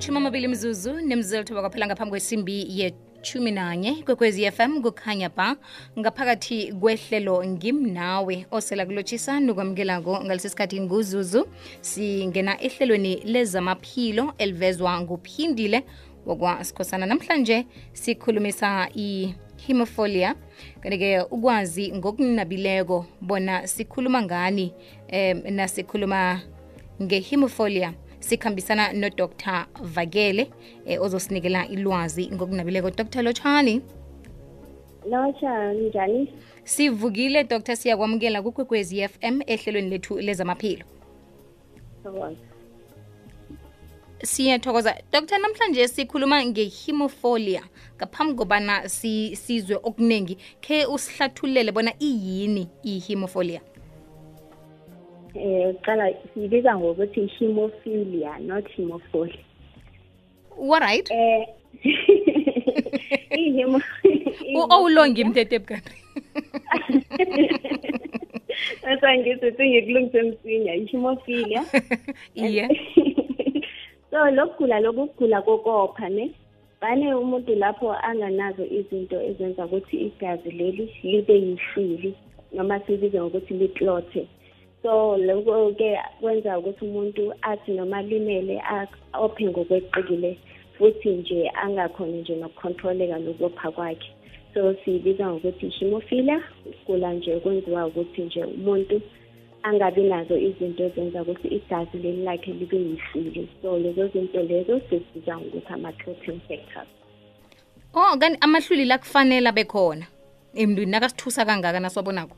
imatshumi amabili mzuzu nemzilithoba kwaphela ngaphambi kwesimbi yechumi nanye kwekwezi fm kukhanya ba ngaphakathi kwehlelo ngimnawe. Osela kulotshisa nokwamukelako ngalesi sikhathi nguzuzu. Singena ehlelweni lezamaphilo elivezwa nguphindile wakwasikhosana namhlanje sikhulumisa i-hemofolia kanti-ke ukwazi ngokunabileko bona sikhuluma ngani um nasikhuluma ngehemofolia sikhambisana nodr vakele eh, ozosinikela ilwazi ngokunabileko. Dr lotshani Lotsha njani? sivukile dr siyakwamukela kukwekwezi fm ehlelweni lethu lezamaphilo. Siyathokoza. Dr namhlanje sikhuluma ngehemofolia ngaphambi kobana si, sizwe okuningi khe usihlathulele bona iyini ihemofolia Eh qala sibiza ngokuthi hemophilia not hemophilia. waright Eh ihemo owulongi mthetho ebukanti Asangithi ngikulungise msinya ihemophilia. iye. So lokugula lokugula kokopha ne? Bane umuntu lapho anganazo izinto ezenza ukuthi igazi leli libe yisili noma sibize ngokuthi liklothe so lokho ke kwenza ukuthi umuntu athi noma limele a- ophe ngokweqile futhi nje angakhoni nje nokucontroleka lokopha kwakhe. So siyibiza ngokuthi hemophilia ukugula nje kwenziwa ukuthi nje umuntu angabi nazo izinto ezenza ukuthi igazi leli lakhe libe yisili so lezo zinto lezo sesibiza ngokuthi ama-clotting factors oh kanti amahluli la kufanele abe khona? Emntwini nakasithusa kangaka nasiwabonako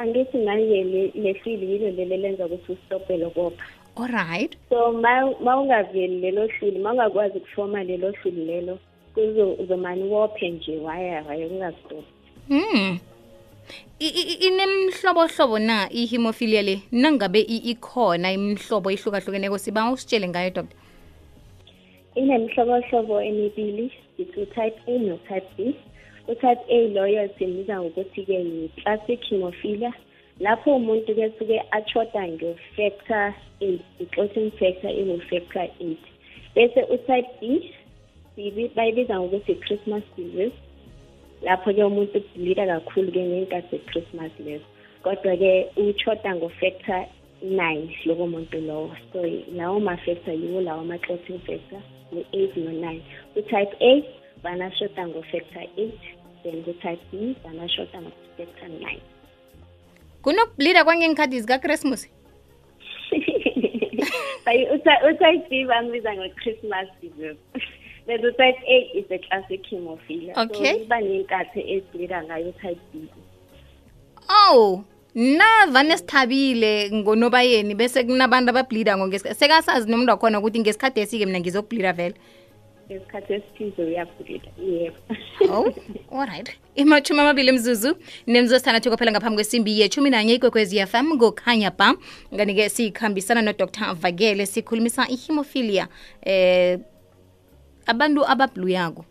angithi manje le- lehlili yilo leli lenza ukuthi usitophe lokopha alright so ma ma ungaveli lelo hluli ma ungakwazi ukufoma lelo hluli lelo kuzo uzomane wophe nje waya waya ungazitophi Hmm. I- i- i- inemhlobohlobo na ihemofilia le? Nangabe i- ikhona imhlobo ihlukahlukeneko siba usitshele ngayo doctor? Inemihlobohlobo emibili it's u-type A no-type B. u-type A loyo simbiza ngokuthi-ke yi-classic hemophilia. Lapho umuntu-ke suke achoda nge-factor eight i-clotting factor engu-factor eight. Bese u-type B sibi- bayibiza ngokuthi i-christmas disease. Lapho-ke umuntu ubhilida kakhulu-ke ngey'nkathi ze-christmas lezo kodwa-ke uchoda ngo-factor nine lowo muntu lowo. So lawo ma-factor yiwo lawo ama-clotting factor ngu-eight no-nine. Ku-type a banashoda ngo-factor eight. Then ku-type b banashoda ngo-factor nine. Zikakrismus Bayi- uty- u-type b bambiza ngo-christmas disease then u-type a is a classic hemophilia Okay. so iba ney'nkathi ezibhida ngayo u-type b. Awu navane sithabile ngonobayeni bese kunabantu ababhlida ngongeskhathi sekasazi nomuntu wakhona ukuthi ngesikhathi esike mina ngizokubhlida vele ngesikhathi esithize uyabhida yebo. Oh alright imathumi amabili mzuzu nemzuzu esithandathu kwaphela ngaphambi kwesimbi yethumi nanye ikwekwezi fm ngokhanya ba. Ngani-ke sikhambisana nodr. Vakele sikhulumisa ihemophilia eh abantu ababluyako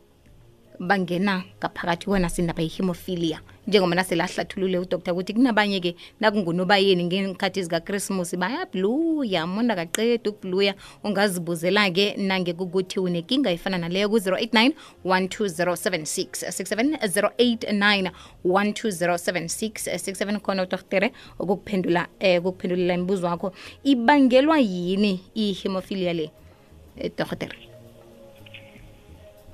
bangena ngaphakathi kona sindaba yihemophilia. Njengoba nasele ahlathulule udoktar ukuthi kunabanye ke nakungunobayeni ngenkhathi zikakrismus bayabhluya mona kaqeda ukubhluya. Ungazibuzela-ke nange kukuthi unekinga ifana naleyo ku-089 1207667 67 khona udoktere ukukuphendula eh, ukukuphendulela imibuzo wakho. Ibangelwa yini ihemophilia le eh,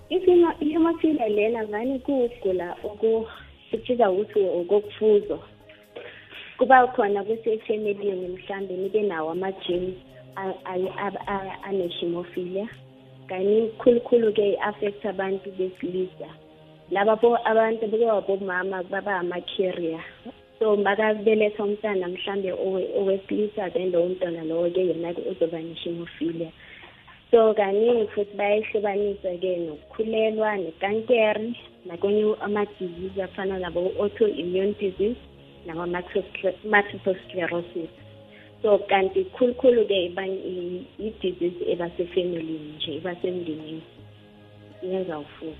ihemophilia lena vane kuwugula okuthiza ukuthi okokufuzo. Kuba khona kusefamilini mhlambe nibe nawo ama-genes a- a- a- a- ane-hemophilia. Kani khulukhulu ke affect abantu besilisa. Laba bo abantu bekuba bomama baba ama-carrier. So makabeletha umntana mhlambe owe- owesilisa then lowo mntwana lowo ke yena-ke uzoba ne-hemophilia. So kaningi futhi bayahlukanisa-ke nokukhulelwa nekankere nakonye ama-disease afana nabo-autoimmune disease nama-multiple sclerosis so kanti khulukhulu-ke i-disease eba sefamilini nje iba semndenini yenza ufuzo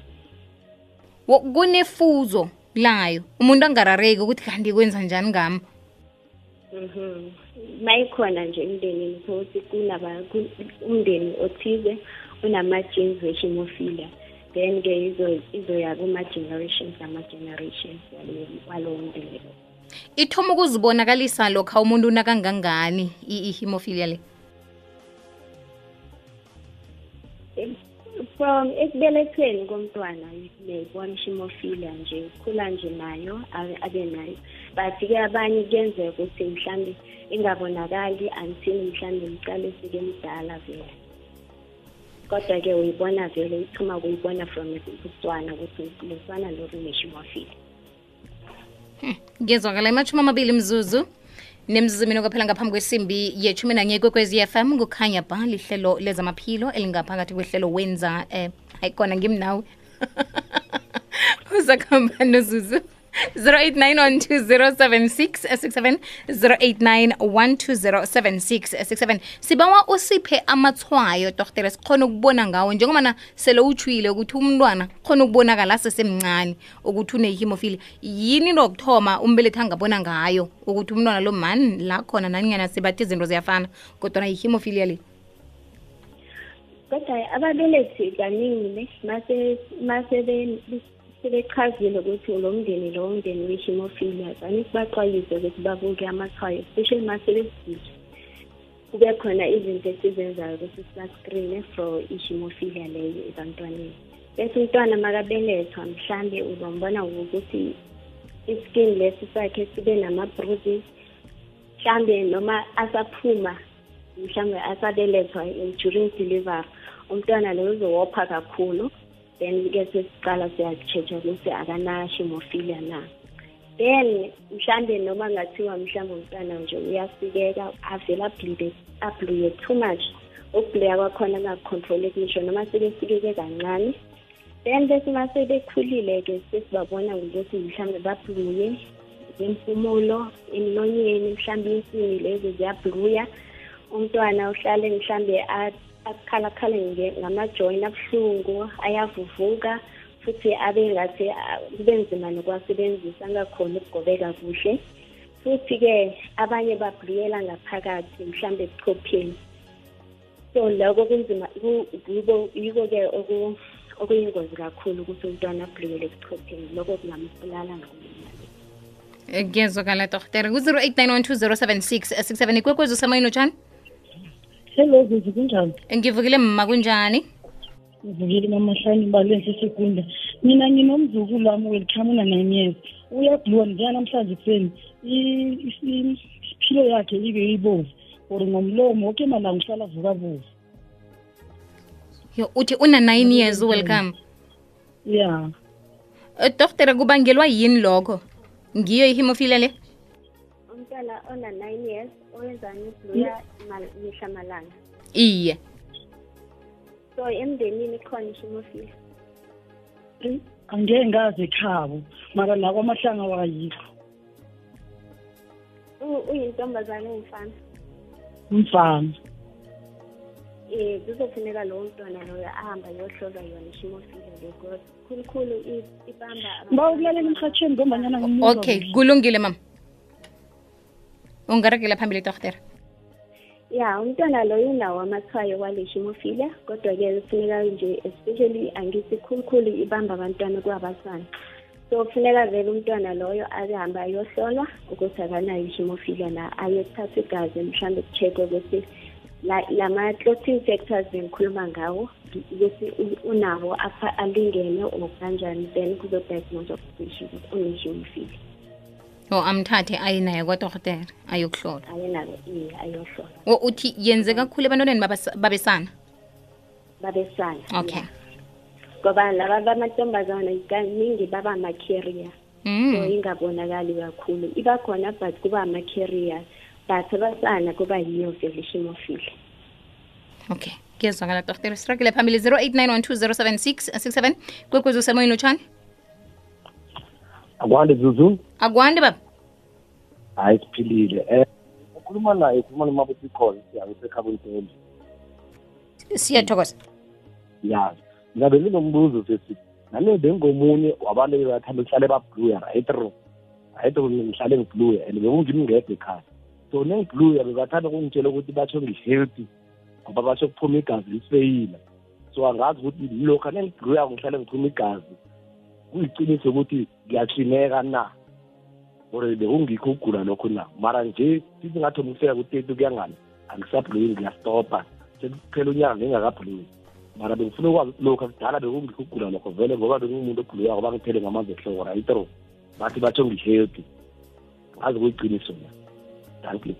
kunefuzo layo umuntu angarareki ukuthi kanti kwenza njani ngami Mhm. Mayikhona nje emndenini ukuthi kunaba ku- umndeni othize unama-genes we-hemophilia then-ke izo- izoya kuma-generations ama-generations walowo- walowo mndeni. Ithoma ukuzibonakalisa lokha umuntu nakangangani i- i-hemophilia le? From ekubelethweni komntwana neyibona i-hemophilia nje khula nje nayo abe nayo. But-ke abanye kuyenzeka ukuthi mhlambe ingabonakali until mhlambe ngicale sike mdala vele. Kodwa-ke uyibona vele uthuma kuyibona from ukutswana ukuthi loswana lolu ne-hemophilia ngezwakala imashumi amabili mzuzu. Nemzuzu mina kwaphela ngaphambi kwesimbi yethumi nanye kwekwezi FM kukhanya ba lihlelo lezamaphilo elingaphakathi kwehlelo wenza eh ayikona ngimnawe. Uzakuhamba nozuzu 0891207667 0891207667 sibawa usiphe amathwayo doktore sikhona ukubona ngawo njengoba na sele utshwile ukuthi umntwana khona ukubonakala asesemncane ukuthi une-hemophilia yini into yokuthoma umbelethi angabona ngayo ukuthi umntwana lo mani la khona nanyana sibathi izinto ziyafana kodwana yi-hemophilia le kodwa ababelethi kaningi ne mase mase be- sebechazile ukuthi lo mndeni lo mndeni we-hemophilia kani sibaxwayise ukuthi babuke amathwayo especially mase besidile kube khona izinto esizenzayo ukuthi siba-screene for i-hemophilia leyo ebantwaneni. Bese umntwana makabelethwa mhlambe uzombona ukuthi iskin lesi sakhe sibe nama-bruises mhlambe noma asaphuma mhlambe asabelethwa during delivery umntwana lo uzowopha kakhulu. Then ke sesiqala siyachecha ukuthi akana-hemophilia na. Then mhlambe noma ngathiwa mhlambe umntwana nje uyasikeka avele ableede abluye too much. Ukubleya kwakhona kungacontroleki ngisho noma sebesikeke kancane. Then bese uma sebekhulile-ke sesibabona ngokuthi mhlambe babluye ngempumulo emlonyeni mhlambe insini lezo ziyabluya. Umntwana uhlale mhlambe a- akhalakhale ngamajoyini abuhlungu ayavuvuka futhi abe ngathi kube nzima nokwasebenzisa angakhoni ukugobeka kuhle. Futhi-ke abanye babhuliyela ngaphakathi mhlawumbe ebuchopheni. So loko kunzima yiko-ke okuyingozi kakhulu ukuthi umntwana abhuliyele ebuchopheni. Loko kungamsibulala ngokulimali kuyezwakala tortere ku-0 8 9 1 2 0 7 6 6 7 ikwekwezi usamayini utshani hello zizi kunjani? Ngivukile mma kunjani? Ngivukile mamahlani balwe sesekunda mina nginomzukulu wami welcome una-nine years. Uyabhiwa namhlanje kuseni i- isiphilo yakhe ibe ibovu or ngomlomo woke malanga uhlala vuka bovu yo uthi una-nine years welcome. Ya. Eh, doktore kubangelwa yini lokho? Ngiyo ihemophilia le? Umntwana ona-nine years owenzani ubluya mal- mihla malanga iye so emndenini khona i-hemophilia angeke ngazi ekhabo mara la kwamahlanga wakayikho U- uyintombazane ungumfana mfana um kuzofuneka lowo mntwana loyo ahambe ayohlolwa yona i-hemophilia le because khulukhulu i- ibamba abantu- mba ukulalela emhatshweni ngombanyana ngimuzwa okay kuhle. kulungile mama. Ungaregela phambili doktore ya umntwana loyo unawo amathwayo wale hemophilia kodwa-ke kufuneka nje especially angithi khulukhulu ibamba abantwana kuwabasana so kufuneka vele umntwana loyo ahambe ayohlolwa ukuthi akanayo i-hemophilia na ayothatha igazi mhlawumbe ku-check-we ukuthi la- lama-clotting factors bengikhuluma ngawo ukuthi u- unawo apha alingene or kanjani then kuzodiagnoswa ukuthi une-hemophilia o amthathe ayinaye kwadoktere ayokuhlola o uthi yenze kakhulu ebantwaneni babesana? Babesana okay. Ngoba laba bamantombazana kaningi baba ama-carrier so mm. ingabonakali kakhulu. Iba khona but kuba ama-carrier but abasana kuba yiyo vele i-hemophilia okay. Kuyezwakala doktore sirakile phambili 0891207667 kwekwezi usemoyini utshani akwande zuzu? Akwande baba. Hayi siphilile. Um ukhuluma naye ukhuluma nomabuthi khona siyangisekhabonitende siyathokoza. Ya ngabe nginombuzo sesi nami bengomunye wabantu bebathanda ukuhlale babluya right ro right ro ngihlale ngibluya and bekungimngedwa ekhaya. So nengibluya bebathanda ukungitshela ukuthi batsho ngi-healthy ngoba batsho kuphuma igazi liseyila so angazi ukuthi lokhu anengibhluyako ngihlale ngiphuma igazi kuyiqiniso ukuthi ngiyaklineka na. Or bekungikho ukugula lokho na mara nje sithi ngathi ngifika ku-thirty kuyangani angisabhluyi ngiyastopa sekuphela unyaka ngingakabhluyi mara bengifuna ukwazi lokhu akudala bekungikho ukugula lokho vele ngoba bengumuntu obhluyako bangiphele ngamanzi ehloko rayitro bathi batsho ngi-healthy. Ngazi kuyiqiniso na thank you.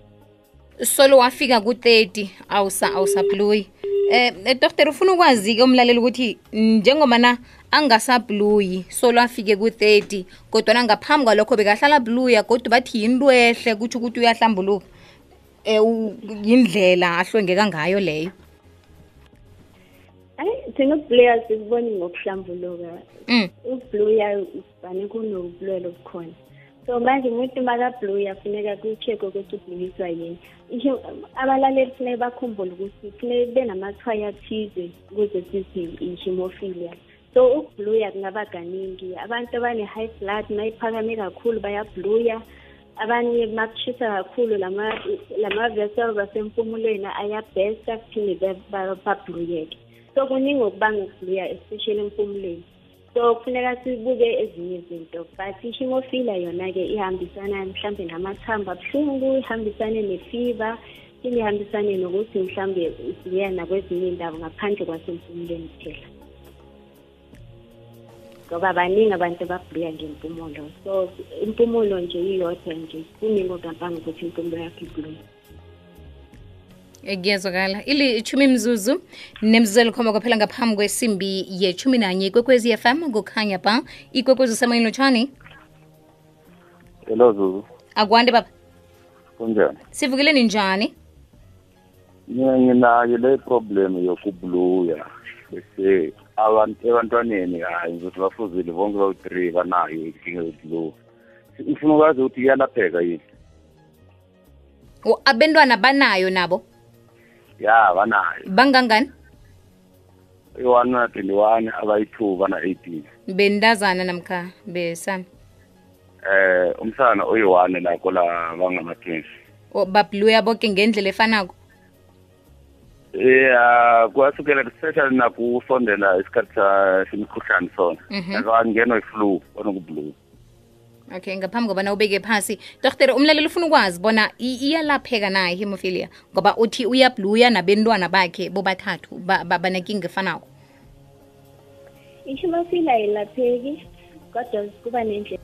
Solo wafika ku-30 awusa awusabhluyi eh doctor ufuna ukwazi-ke umlaleli ukuthi njengobana angasabhluyi solo afike ku-30 kodwana ngaphambi kwalokho bekahlala bluya kodwa bathi yinto ehle kutsho ukuthi uyahlambuluka. Um yindlela ahlwengeka ngayo leyo. Hayi ukubluya sikuboni ngokuhlambuluka. Mm. ukubluya vane kunobulwelo obukhona. So manje umuntu makabluya funeka ku-check-we ukuthi ubluyiswa yini. Abalaleli funeka bakhumbule ukuthi funeka kube namathwayo athize ukuze sithi i-hemophilia so ukubluya kungaba kaningi abantu abane-high blood mayiphakame kakhulu bayabluya. Abanye makushisa kakhulu lama lama-vessels asempumulweni ayabhesta kuphinde babluyeke. So kuningi okubanga ukubluya especially empumulweni so kufuneka sibuke ezinye izinto but i-hemophilia yona-ke ihambisana mhlambe namathambo abuhlungu ihambisane nefiva phinde ihambisane nokuthi mhlambe usibuya nakwezinye iy'ndawo ngaphandle kwasempumulweni kuphela. Ngoba baningi abantu ababhluya ngempumulo so impumulo nje iyodwa nje kuningi okungapanga ukuthi impumulo yakho kuyezwakala ili chumi mzuzu nemzuzu elikhomba kwaphela ngaphambi kwesimbi yechumi nanye ikwekwezi fm kukhanya ba. Ikwekwezi usemoyeni lotshani hello zuzu. Akwande baba. Kunjani? Sivukileni njani? Mina nginayo le problem yokubluya bese abantu ebantwaneni hayi ngizothi bafuzile bonke bawu-three banayo inkinga yokubluya ufuna ukwazi ukuthi iyalapheka yini? O, abentwana banayo nabo? Ya banayo. Bangangani? I-one na twenty-one abayi-two bana-eighteen bentazana namkha besana? Eh umsana oyi-one lakho la bangama-twenty. O, babluya boke ngendlela efanako? Ya kwasukela especially nakusondela isikhathi sa- semikhuhlane sona. Mhm. akangenwa i-flu blue okay ngaphambi kobana ubeke phasi. Doktere umlaleli ufuna ukwazi bona i- iyalapheka na ihemophilia? Ngoba uthi uyabluya nabentwana bakhe bobathathu banenkinga efanako. I-hemophilia ayilapheki kodwa kuba nendlela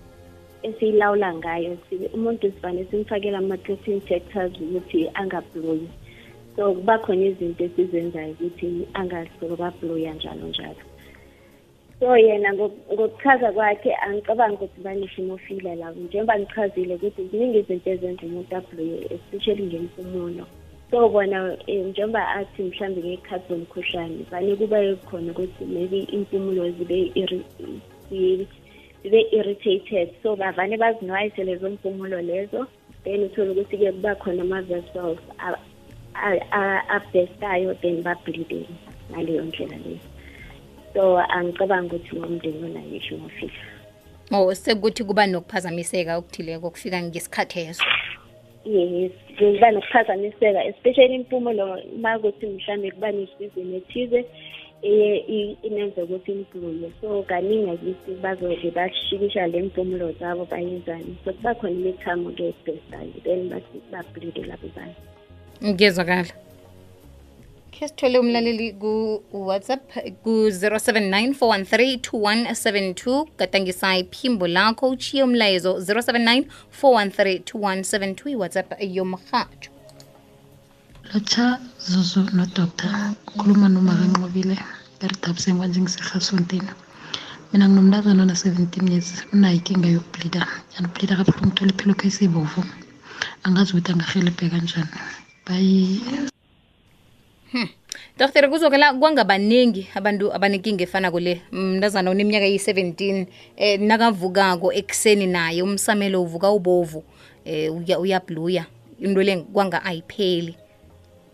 esiyilawula ngayo. Si- umuntu sivane simfakela ama-clothing factors ukuthi angabloyi so kuba khona izinto esizenzayo ukuthi angasolo abloya njalo njalo. So yena ngo- ngokuchaza kwakhe angicabanga ukuthi bane-hemophilia labo njengoba ngichazile ukuthi ziningi izinto ezenza umuntu abloye especially ngempumulo so bona um njengoba athi mhlawumbe ngey'khathi zomkhuhlane vane kuba khona ukuthi maybe impumulo zibe irri- zi- zibe irritated. So bavane bazinwayise lezo mpumulo lezo then uthole ukuthi-ke kuba khona ama-vessels a- a- a- abhestayo then bableede ngaleyo ndlela leyo. So angicabanga ukuthi ngomndeni onayo ihemophilia o sekuthi kuba nokuphazamiseka okuthileko kufika ngesikhathi eso. Yes kuba nokuphazamiseka especially impumulo uma kuthi mhlawumbe kuba nesizini ethize inenza ukuthi impuluye so kaningi akithi bazobe bashikisha le mpumulo zabo bayenzani. So kuba khona imithamo-ke ebhestayo then bableede labo bantu ngiyezwakala khe sithole umlaleli ku-whatsapp ku-079 413 2172 gadangisa iphimbo lakho uchiye umlayezo 079 413 2172 iwhatsapp yomrhatsho lotsha zuzu nodoktar ukhuluma nomakanqobile eridabuseni kwanje ngiserhasontini mina nginomntazana ona-seventeen years unayo inkinga yokublida. Andiblida kabuhlungu uthola iphilo sibovu angazi ukuthi angahelebheka kanjani bayi doktere kuzokela kwangabaningi abantu abanenkinga efanako le mntazana oneminyaka eyi-17 eh nakavukako ekuseni naye umsamelo uvuka ubovu eh uya- uyabluya. Into le kwanga ayipheli.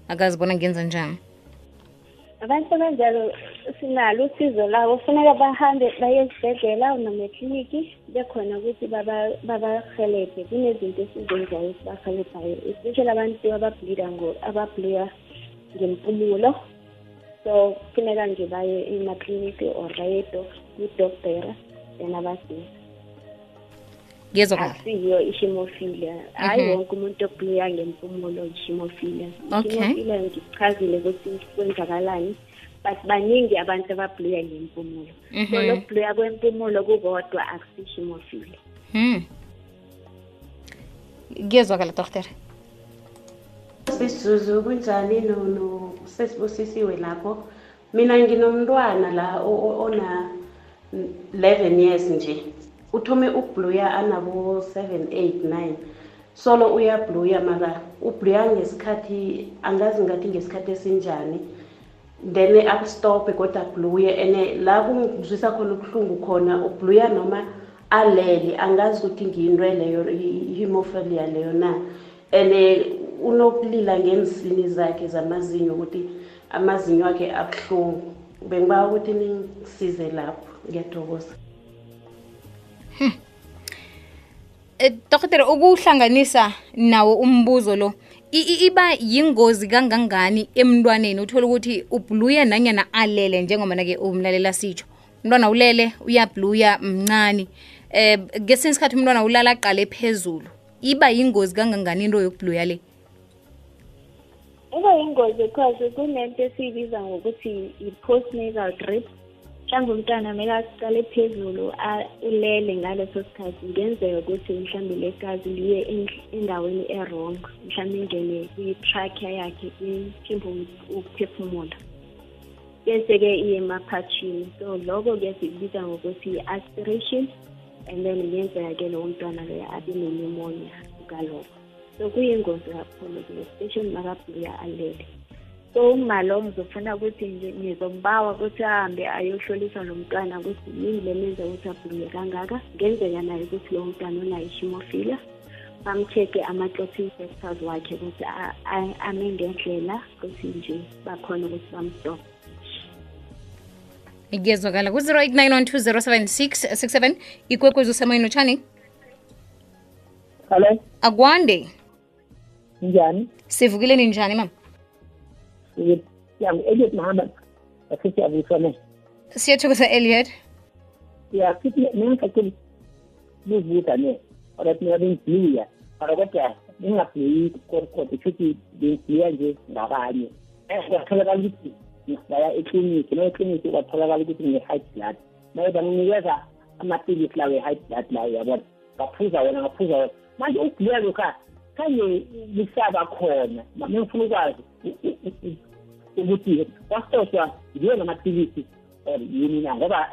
Akazibona ngenza njani. Abantu abanjalo sinalo usizo labo. Funeka bahambe baye esibhedlela noma ekliniki bekhona ukuthi baba- babahelebhe kunezinto esizenzayo esibahelebhayo especially abantu abableeda ngo abableya ngempumulo so kufuneka nje baye emakliniki or bayedo kudokotera then abasiza ngezwa ah, asiyo ishimofile hayi mhm. wonke umuntu obuya ngempumulo ishimofile ishimofile ngichazile ukuthi kwenzakalani but baningi abantu ababhuya ngempumulo mm -hmm. so lokubhuya kwempumulo kukodwa akusishimofile hmm. kuyezwakala sisizuzu kunjani sesibusisiwe lapho? Mina nginomntwana la ona 11 years nje. Uthome ukubluya anabo 7 8 9 solo uyabluya mara ubluya ngesikhathi angazi ngathi ngesikhathi esinjani. Then akustophe kodwa abluye and la kungizwisa khona ubuhlungu khona ubluya noma alele angazi ukuthi ngiyinto leyo i-hemophilia leyo na. And unokulila ngeensini zakhe zamazinyo ukuthi amazinyo akhe abuhlungu. Bengiba ukuthi ningisize lapho ngiyathokoza. Eh, dokotela ukuhlanganisa nawo umbuzo lo iba yingozi kangangani emntwaneni? Uthole ukuthi ubluya nanyana alele njengoba-ke umlalela sitsho umntwana ulele uyabluya mncane. Eh ngesinye isikhathi umntwana ulala aqale phezulu. Iba yingozi kangangani into yokubluya le? Iba yingozi because kunento esiyibiza ngokuthi i-postnatal drip. Mhlawumbe umntwana kumele aqale phezulu a- ulele ngaleso sikhathi kungenzeka ukuthi mhlawumbe legazi liye en- endaweni e-wrong mhlawumbe ingene kwi-trachea yakhe iphimbo ukuphefumula. Bese-ke iye emaphathini. So lokho-ke sikubiza ngokuthi i-aspiration and then kuyenzeka-ke lowo mntwana loyo abe ne-pneumonia ngalokho. So kuyingozi kakhulu-ke especially makabhuya alele. So ngalo ngizofuna ukuthi nje ngizombawa ukuthi ahambe ayohlolisa lo mntwana ukuthi yini le menza ukuthi abhule kangaka. Ngenzeka naye ukuthi lo mntwana unayo ishimofila bam-check-e ama-clotting factors wakhe ukuthi a- a- ame ngendlela ukuthi nje bakhona ukuthi bamstop. Ngiyezwakala. Ku-08912076667 ikwekwezi usemoyeni utshani Hello, akwande. Njani? sivukile ninjani mama Ya Elliot Muhammad. Asithi abusana. siyathokoza eliot Ya sithi nenka kuli. Buvuka ne. Ora mina bengiya. Ora kodwa ngingabheki kodwa futhi bengiya nje ngabanye. Kwatholakala ukuthi ngibaya eklinikhi, no eklinikhi kwatholakala ukuthi ngine-high blood. Naye banginikeza amaphilisi lawo e-high blood lawo yabona. Ngaphuza wona ngaphuza wona. Manje ukugula lokha kanye lisaba khona. Mama ngifuna ukwazi ukuthi wasitoswa ngiyo namaphilisi or yini na? Ngoba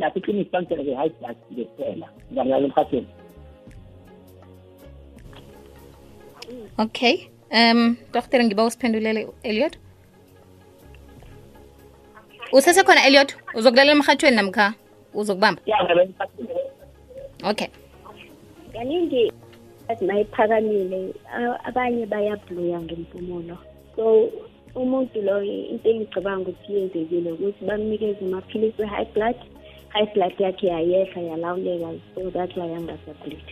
lapho iklinikhi bangitshela high blood kuphela ngiyangalo emkhathini okay um dokotela ngiba usiphendulele eliot usesekhona eliot uzokulalela emhathweni namkha uzokubamba? Okay. Kaningi mayiphakamile a- abanye bayabluya ngempumulo so umuntu loyo into engicabanga ukuthi yenzekile ukuthi bamnikeze amaphilisi we-high blood. High blood yakhe yayehla yalawuleka so that's why angasableed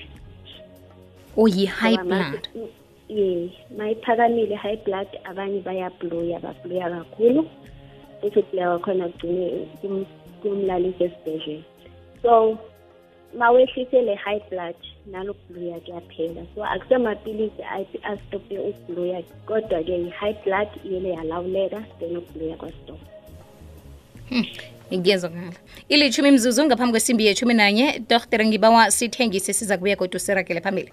uyi-high blood? ye mayiphakamile high blood abanye bayabluya babluya kakhulu. Futhi ukubluya kwakhona kugcine kum- kumlalisa esibhedlela. So mawehlise le high blood nalo bluya kuyaphela so akusemapilisi astophe ubluya kodwa-ke i-high blood iyele yalawuleka then ubluya kwastopa hmm. ngiyezwakala ilithumi mzuzu ngaphambi kwesimbi yethumi nanye dr ngibawa sithengise siza kubuya kodwa sirakele phambili.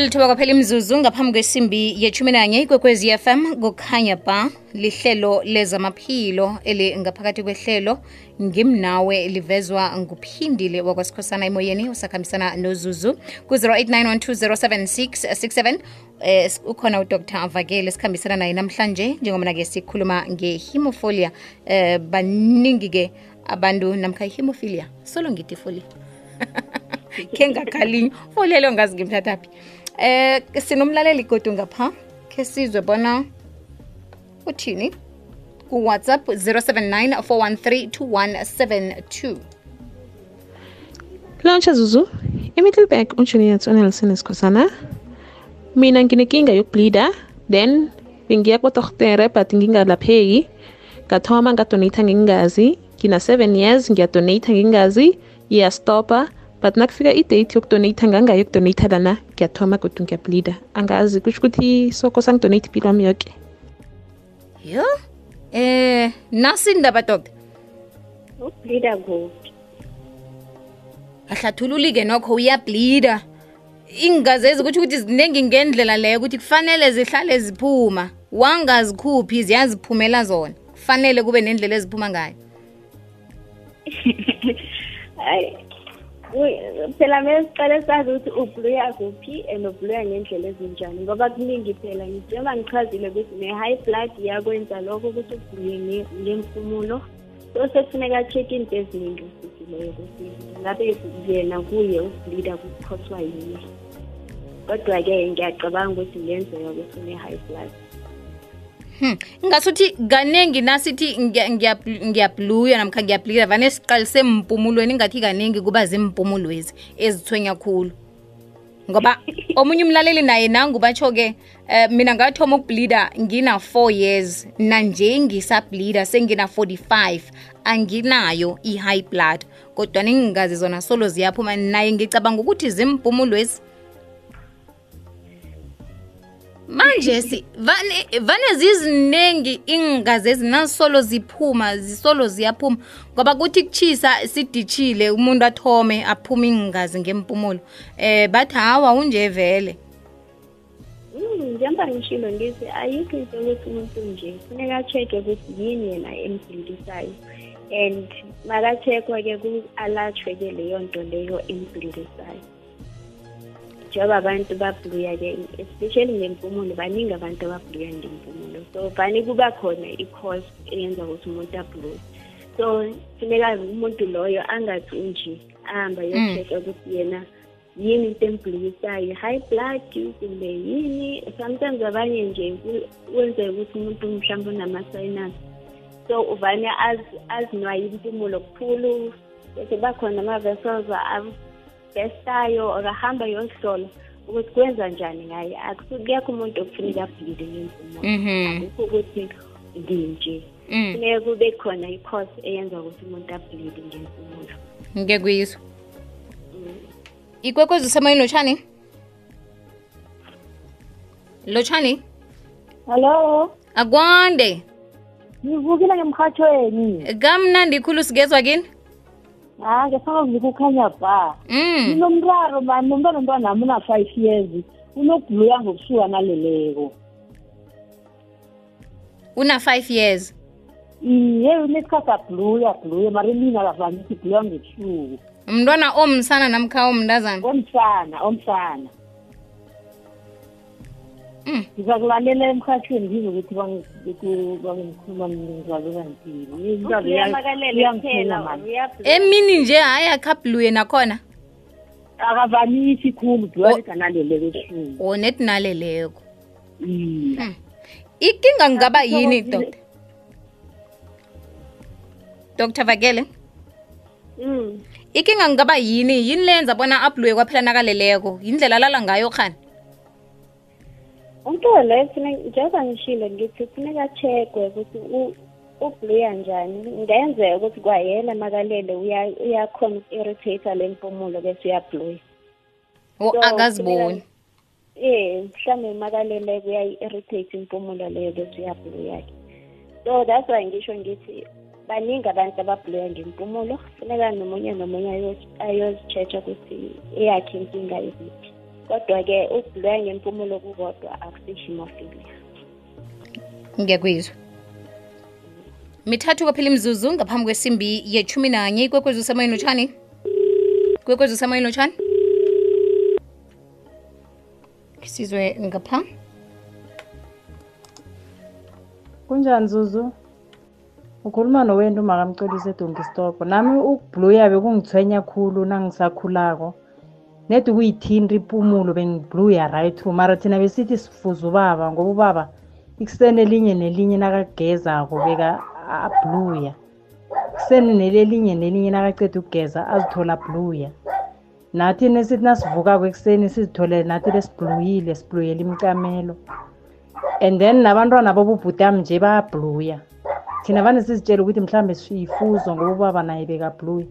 Ilithuba kwaphela imzuzu ngaphambi kwesimbi yethumi nanye ikwekwezi fm kukhanya ba lihlelo lezamaphilo eli ngaphakathi kwehlelo ngimnawe livezwa nguphindile wakwasikhosana emoyeni usakhambisana nozuzu ku-08912076667 eh, ukhona udr vakele sikhambisana naye namhlanje njengobana-ke sikhuluma ngehemofolia eh, baningi-ke abantu namkha ihemophilia solo ngithi folia khe ngakhalinye folelo ngazi ngimthathaphi eh sinomlaleli kodwa ngapha ke sizwe bona uthini? Ku-whatsapp 079 413 2172 Launcha Zuzu, eMiddelburg uJuliet uNelson Skosana Mina nginenkinga yokubleeda, then bengiya kwadoktere but ngingalapheki. Ngathoma ngadonata ngingazi. Ngina 7 years ngiyadonata ngengazi, iyastopa but nakufika i-date ngangayo ukudonate lana ngiyathoma kodwa ngiyableeda. Angazi kusho ukuthi soko sangidonate impilo wami yoke. yo? Eh nasi indaba doctor ukubleeda kuphi ahlathululi-ke nokho uyableeda ingazezi kutho ukuthi ziningi ngendlela leyo ukuthi kufanele zihlale ziphuma. Wangazikhuphi ziyaziphumela zona. Kufanele kube nendlela eziphuma ngayo. Hayi phela mele siqale sazi ukuthi ubluya kuphi and ubluya ngendlela ezinjani ngoba kuningi phela njengoba ngichazile ukuthi ne-high blood iyakwenza lokho ukuthi ubluye nge- ngempumulo so sekufuneka a-check into eziningi futhi leyo ukuthi ngabe yena kuye ukubleeda kukhoswa yini. Kodwa-ke ngiyacabanga ukuthi kungenzeka ukuthi une-high blood. Hmm. ngasuthi kaningi nasithi ngiya- ngiya- ngiyabluya namkha ngiyableeda vane siqalise mpumulweni ingathi kaningi kuba zimpumulwezi ezithwenya khulu ngoba omunye umlaleli naye nangu batsho-ke um mina ngathoma ukubleeda ngina-four years nanje ngisableeda sengina-45 anginayo i-high blood kodwa ningingazi zona solo ziyaphuma naye ngicabanga ukuthi zimpumulwezi manje si vane vane ziziningi ingazi ezinasolo ziphuma zisolo ziyaphuma. Ngoba kuthi kuchisa siditshile umuntu athome aphuma ingazi ngempumulo eh bathi hawa unje vele. Mm, njengoba ngishilo ngithi ayikho into ukuthi umuntu nje funeka a-check-e ukuthi yini yena embhildisayo and maka-check-wa-ke ku-alatshwe-ke leyo nto leyo embhildisayo njengoba abantu babluya-ke especially ngempumulo baningi abantu ababluya ngempumulo so vane kuba khona i-cause eyenza ukuthi umuntu abluye so funeka umuntu loyo angathi unje ahambe ayo-check-a ukuthi yena yini into emblukisayo high blood kumbe yini? Sometimes abanye nje wenzeka ukuthi umuntu mhlawumbe unama-sinus. So uvane az- azinwaye impumulo kukhulu. Bese bakhona ama-vessels abestayo akahamba yosolo ukuthi kwenza njani ngaye akekho umuntu okufuneka abhilide ngemvumo Mhm. akukho ukuthi nginje funeka kube khona i-course eyenza ukuthi umuntu abhilide ngike kuyizwa ikwekwezi usemoyeni lotshani lotshani hello? Akwande ngivukile ngemhathweni kamnandi khulu sigezwa kini Ah, ha ngesakazikukhanya ba ninomraro mm. mani nomntwana mntwanami una-five years. Unokubhuluya ngobusuku analeleko una-five years? Iye unesikhathi abhuluya abhuluya mari mina bavamisi ibhuluya ngebusuku mntwana omsana namkha omntazana omsana omsana ngizakulalela emkhathini ngizokuthi bangikhuluma ngizaluka emini nje hhayi akhabhuluye nakhona akavamisi khulu dualekanaleleko esuku o neti naleleko. Ikinga ngingaba yini doktor doktor vakele? Ikinga ngingaba yini? Yini lenza bona abhuluye kwaphela nakaleleko? Yindlela lala ngayo khani umntwana loyo kufuneka njengoba ngishilo ngithi kufuneka checkwe ukuthi u- ubluya njani. Ngenzeka ukuthi kwayena makalele uya- uyakhona uku-irritate le mpumulo bese uyabluya o So, akaziboni? eh mhlawumbe makalele kuyayi-irritate impumulo leyo bese uyabluya-ke so that's why ngisho ngithi baningi abantu ababluya ngempumulo. Funeka nomunye nomunye ayo- ayozi-check-a ukuthi eyakhe inkinga ikuphi kodwa-ke ukubluya ngempumulo kukodwa akusishimofilia ngiyakwizwa mithathu kwaphela imzuzu ngaphambi kwesimbi yechumi nanye ikwekwezi usemoyeni utshani ikwekwezi usemoyeni utshani sizwe ngapha. Kunjani zuzu? Ukhuluma nowento makamcolise edonkistoko nami ukubluya bekungithwenya khulu nangisakhulako nedi kuyithinta impumulo bengibluya right through. Mara thina besithi sifuza ubaba ngoba ubaba ikuseni elinye nelinye nakagezako beka abluya ikuseni nelelinye nelinye nakaceda ukugeza azithola abluya nathi nesithi nasivukako ekuseni sizithole nathi lesibluyile sibluyela imicamelo and then nabantwana bobubhutami nje bayabhluya thina vane sizitshele ukuthi mhlawumbe siyifuzo ngoba ubaba naye bekabhluya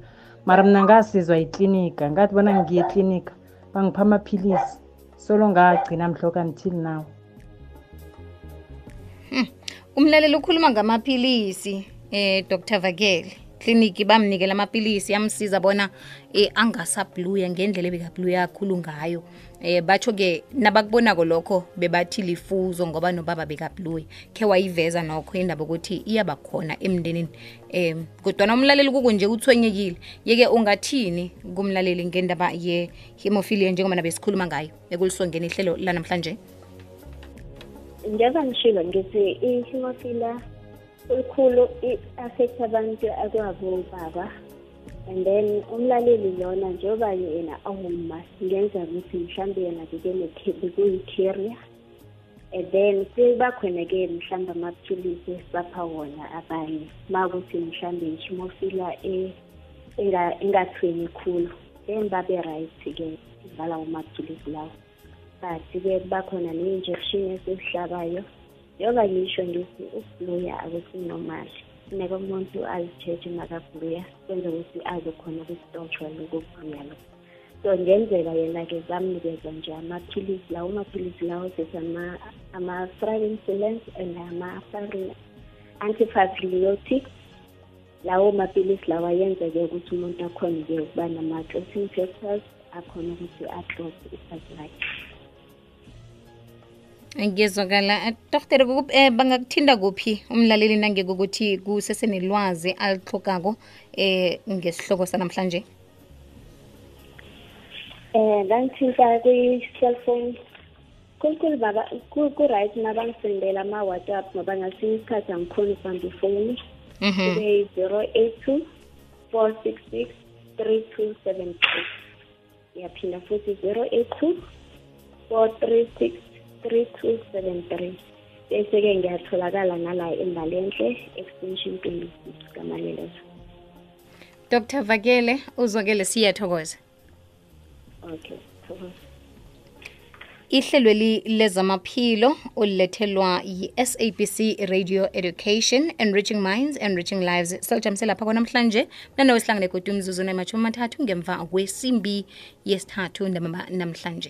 mara mna ngasizwa yiklinika ngathi bona ngiye eklinika bangipha amaphilisi. Solo ngagcina mhloka until now umlaleli ukhuluma ngamaphilisi eh Dr Vakele. Kliniki bamnikela amapilisi yamsiza bona eh, angasabluya ngendlela ebekabluya kakhulu ngayo eh batsho ke nabakubonako lokho bebathi lifuzo ngoba nobaba bekabluya khe wayiveza nokho indaba ukuthi iyabakhona emndenini. Eh kodwa umlaleli kukunje uthwenyekile. Yeke ungathini kumlaleli ngendaba ye-hemophilia njengoba nabe sikhuluma ngayo ekulisongeni ihlelo lanamhlanje? Njengoba ngishilo ngithi i-hemophilia olukhulu i-affect abantu akwabobaba and then umlaleli lona njengoba yena awuma ngenza ukuthi mhlawumbe yena bekuyi-carrier and then sebakhona-ke mhlawumbe amaphilisi esibapha wona abanye ma ukuthi mhlawumbe ishimofila engathwenyi khulu. Then babe right-ke ngalawo maphilisi lawo. But-ke bakhona ne-injection esizihlabayo njengoba ngisho ngithi ukubluya akusinormal. Funeka umuntu azitsheje makabluya kwenza ukuthi aze khona ukustotshwa lokubluya lo so ngenzeka yena-ke zamnikeza nje amaphilisi lawo amaphilisi lawo sethi ama-fravinculence and ama-antifabiliotic lawo maphilisi lawa yenza-ke ukuthi umuntu akhone-ke ukuba nama-clotting factors akhona ukuthi aclose igazi lakhe ngiyezwakala doktere um bangakuthinda kuphi umlaleli nangeke ukuthi kusesenelwazi alihlokako um ngesihloko sanamhlanje? Um ngangithinta kwi-cellphone. Khulukhulu baba ku-right nabangisendela ama-whatsapp ngoba ngasinye isikhathi angikhoni ukubamba ifoni. Kube zero eight two four six six three two seven three. Ngiyaphinda futhi zero eight two four three six 3273 bese-ke ngiyatholakala nala embalenhle extension 26 kamalelezo dr vakele uzwakele siyathokoza. Okay thokoza ihlelweli lezamaphilo olulethelwa yi-sabc radio education enriching minds enriching lives. Silijamisela lapha kwanamhlanje nanowe sihlangane kodwa umzuzu nematshumi amathathu ngemva kwesimbi yesithathu namhlanje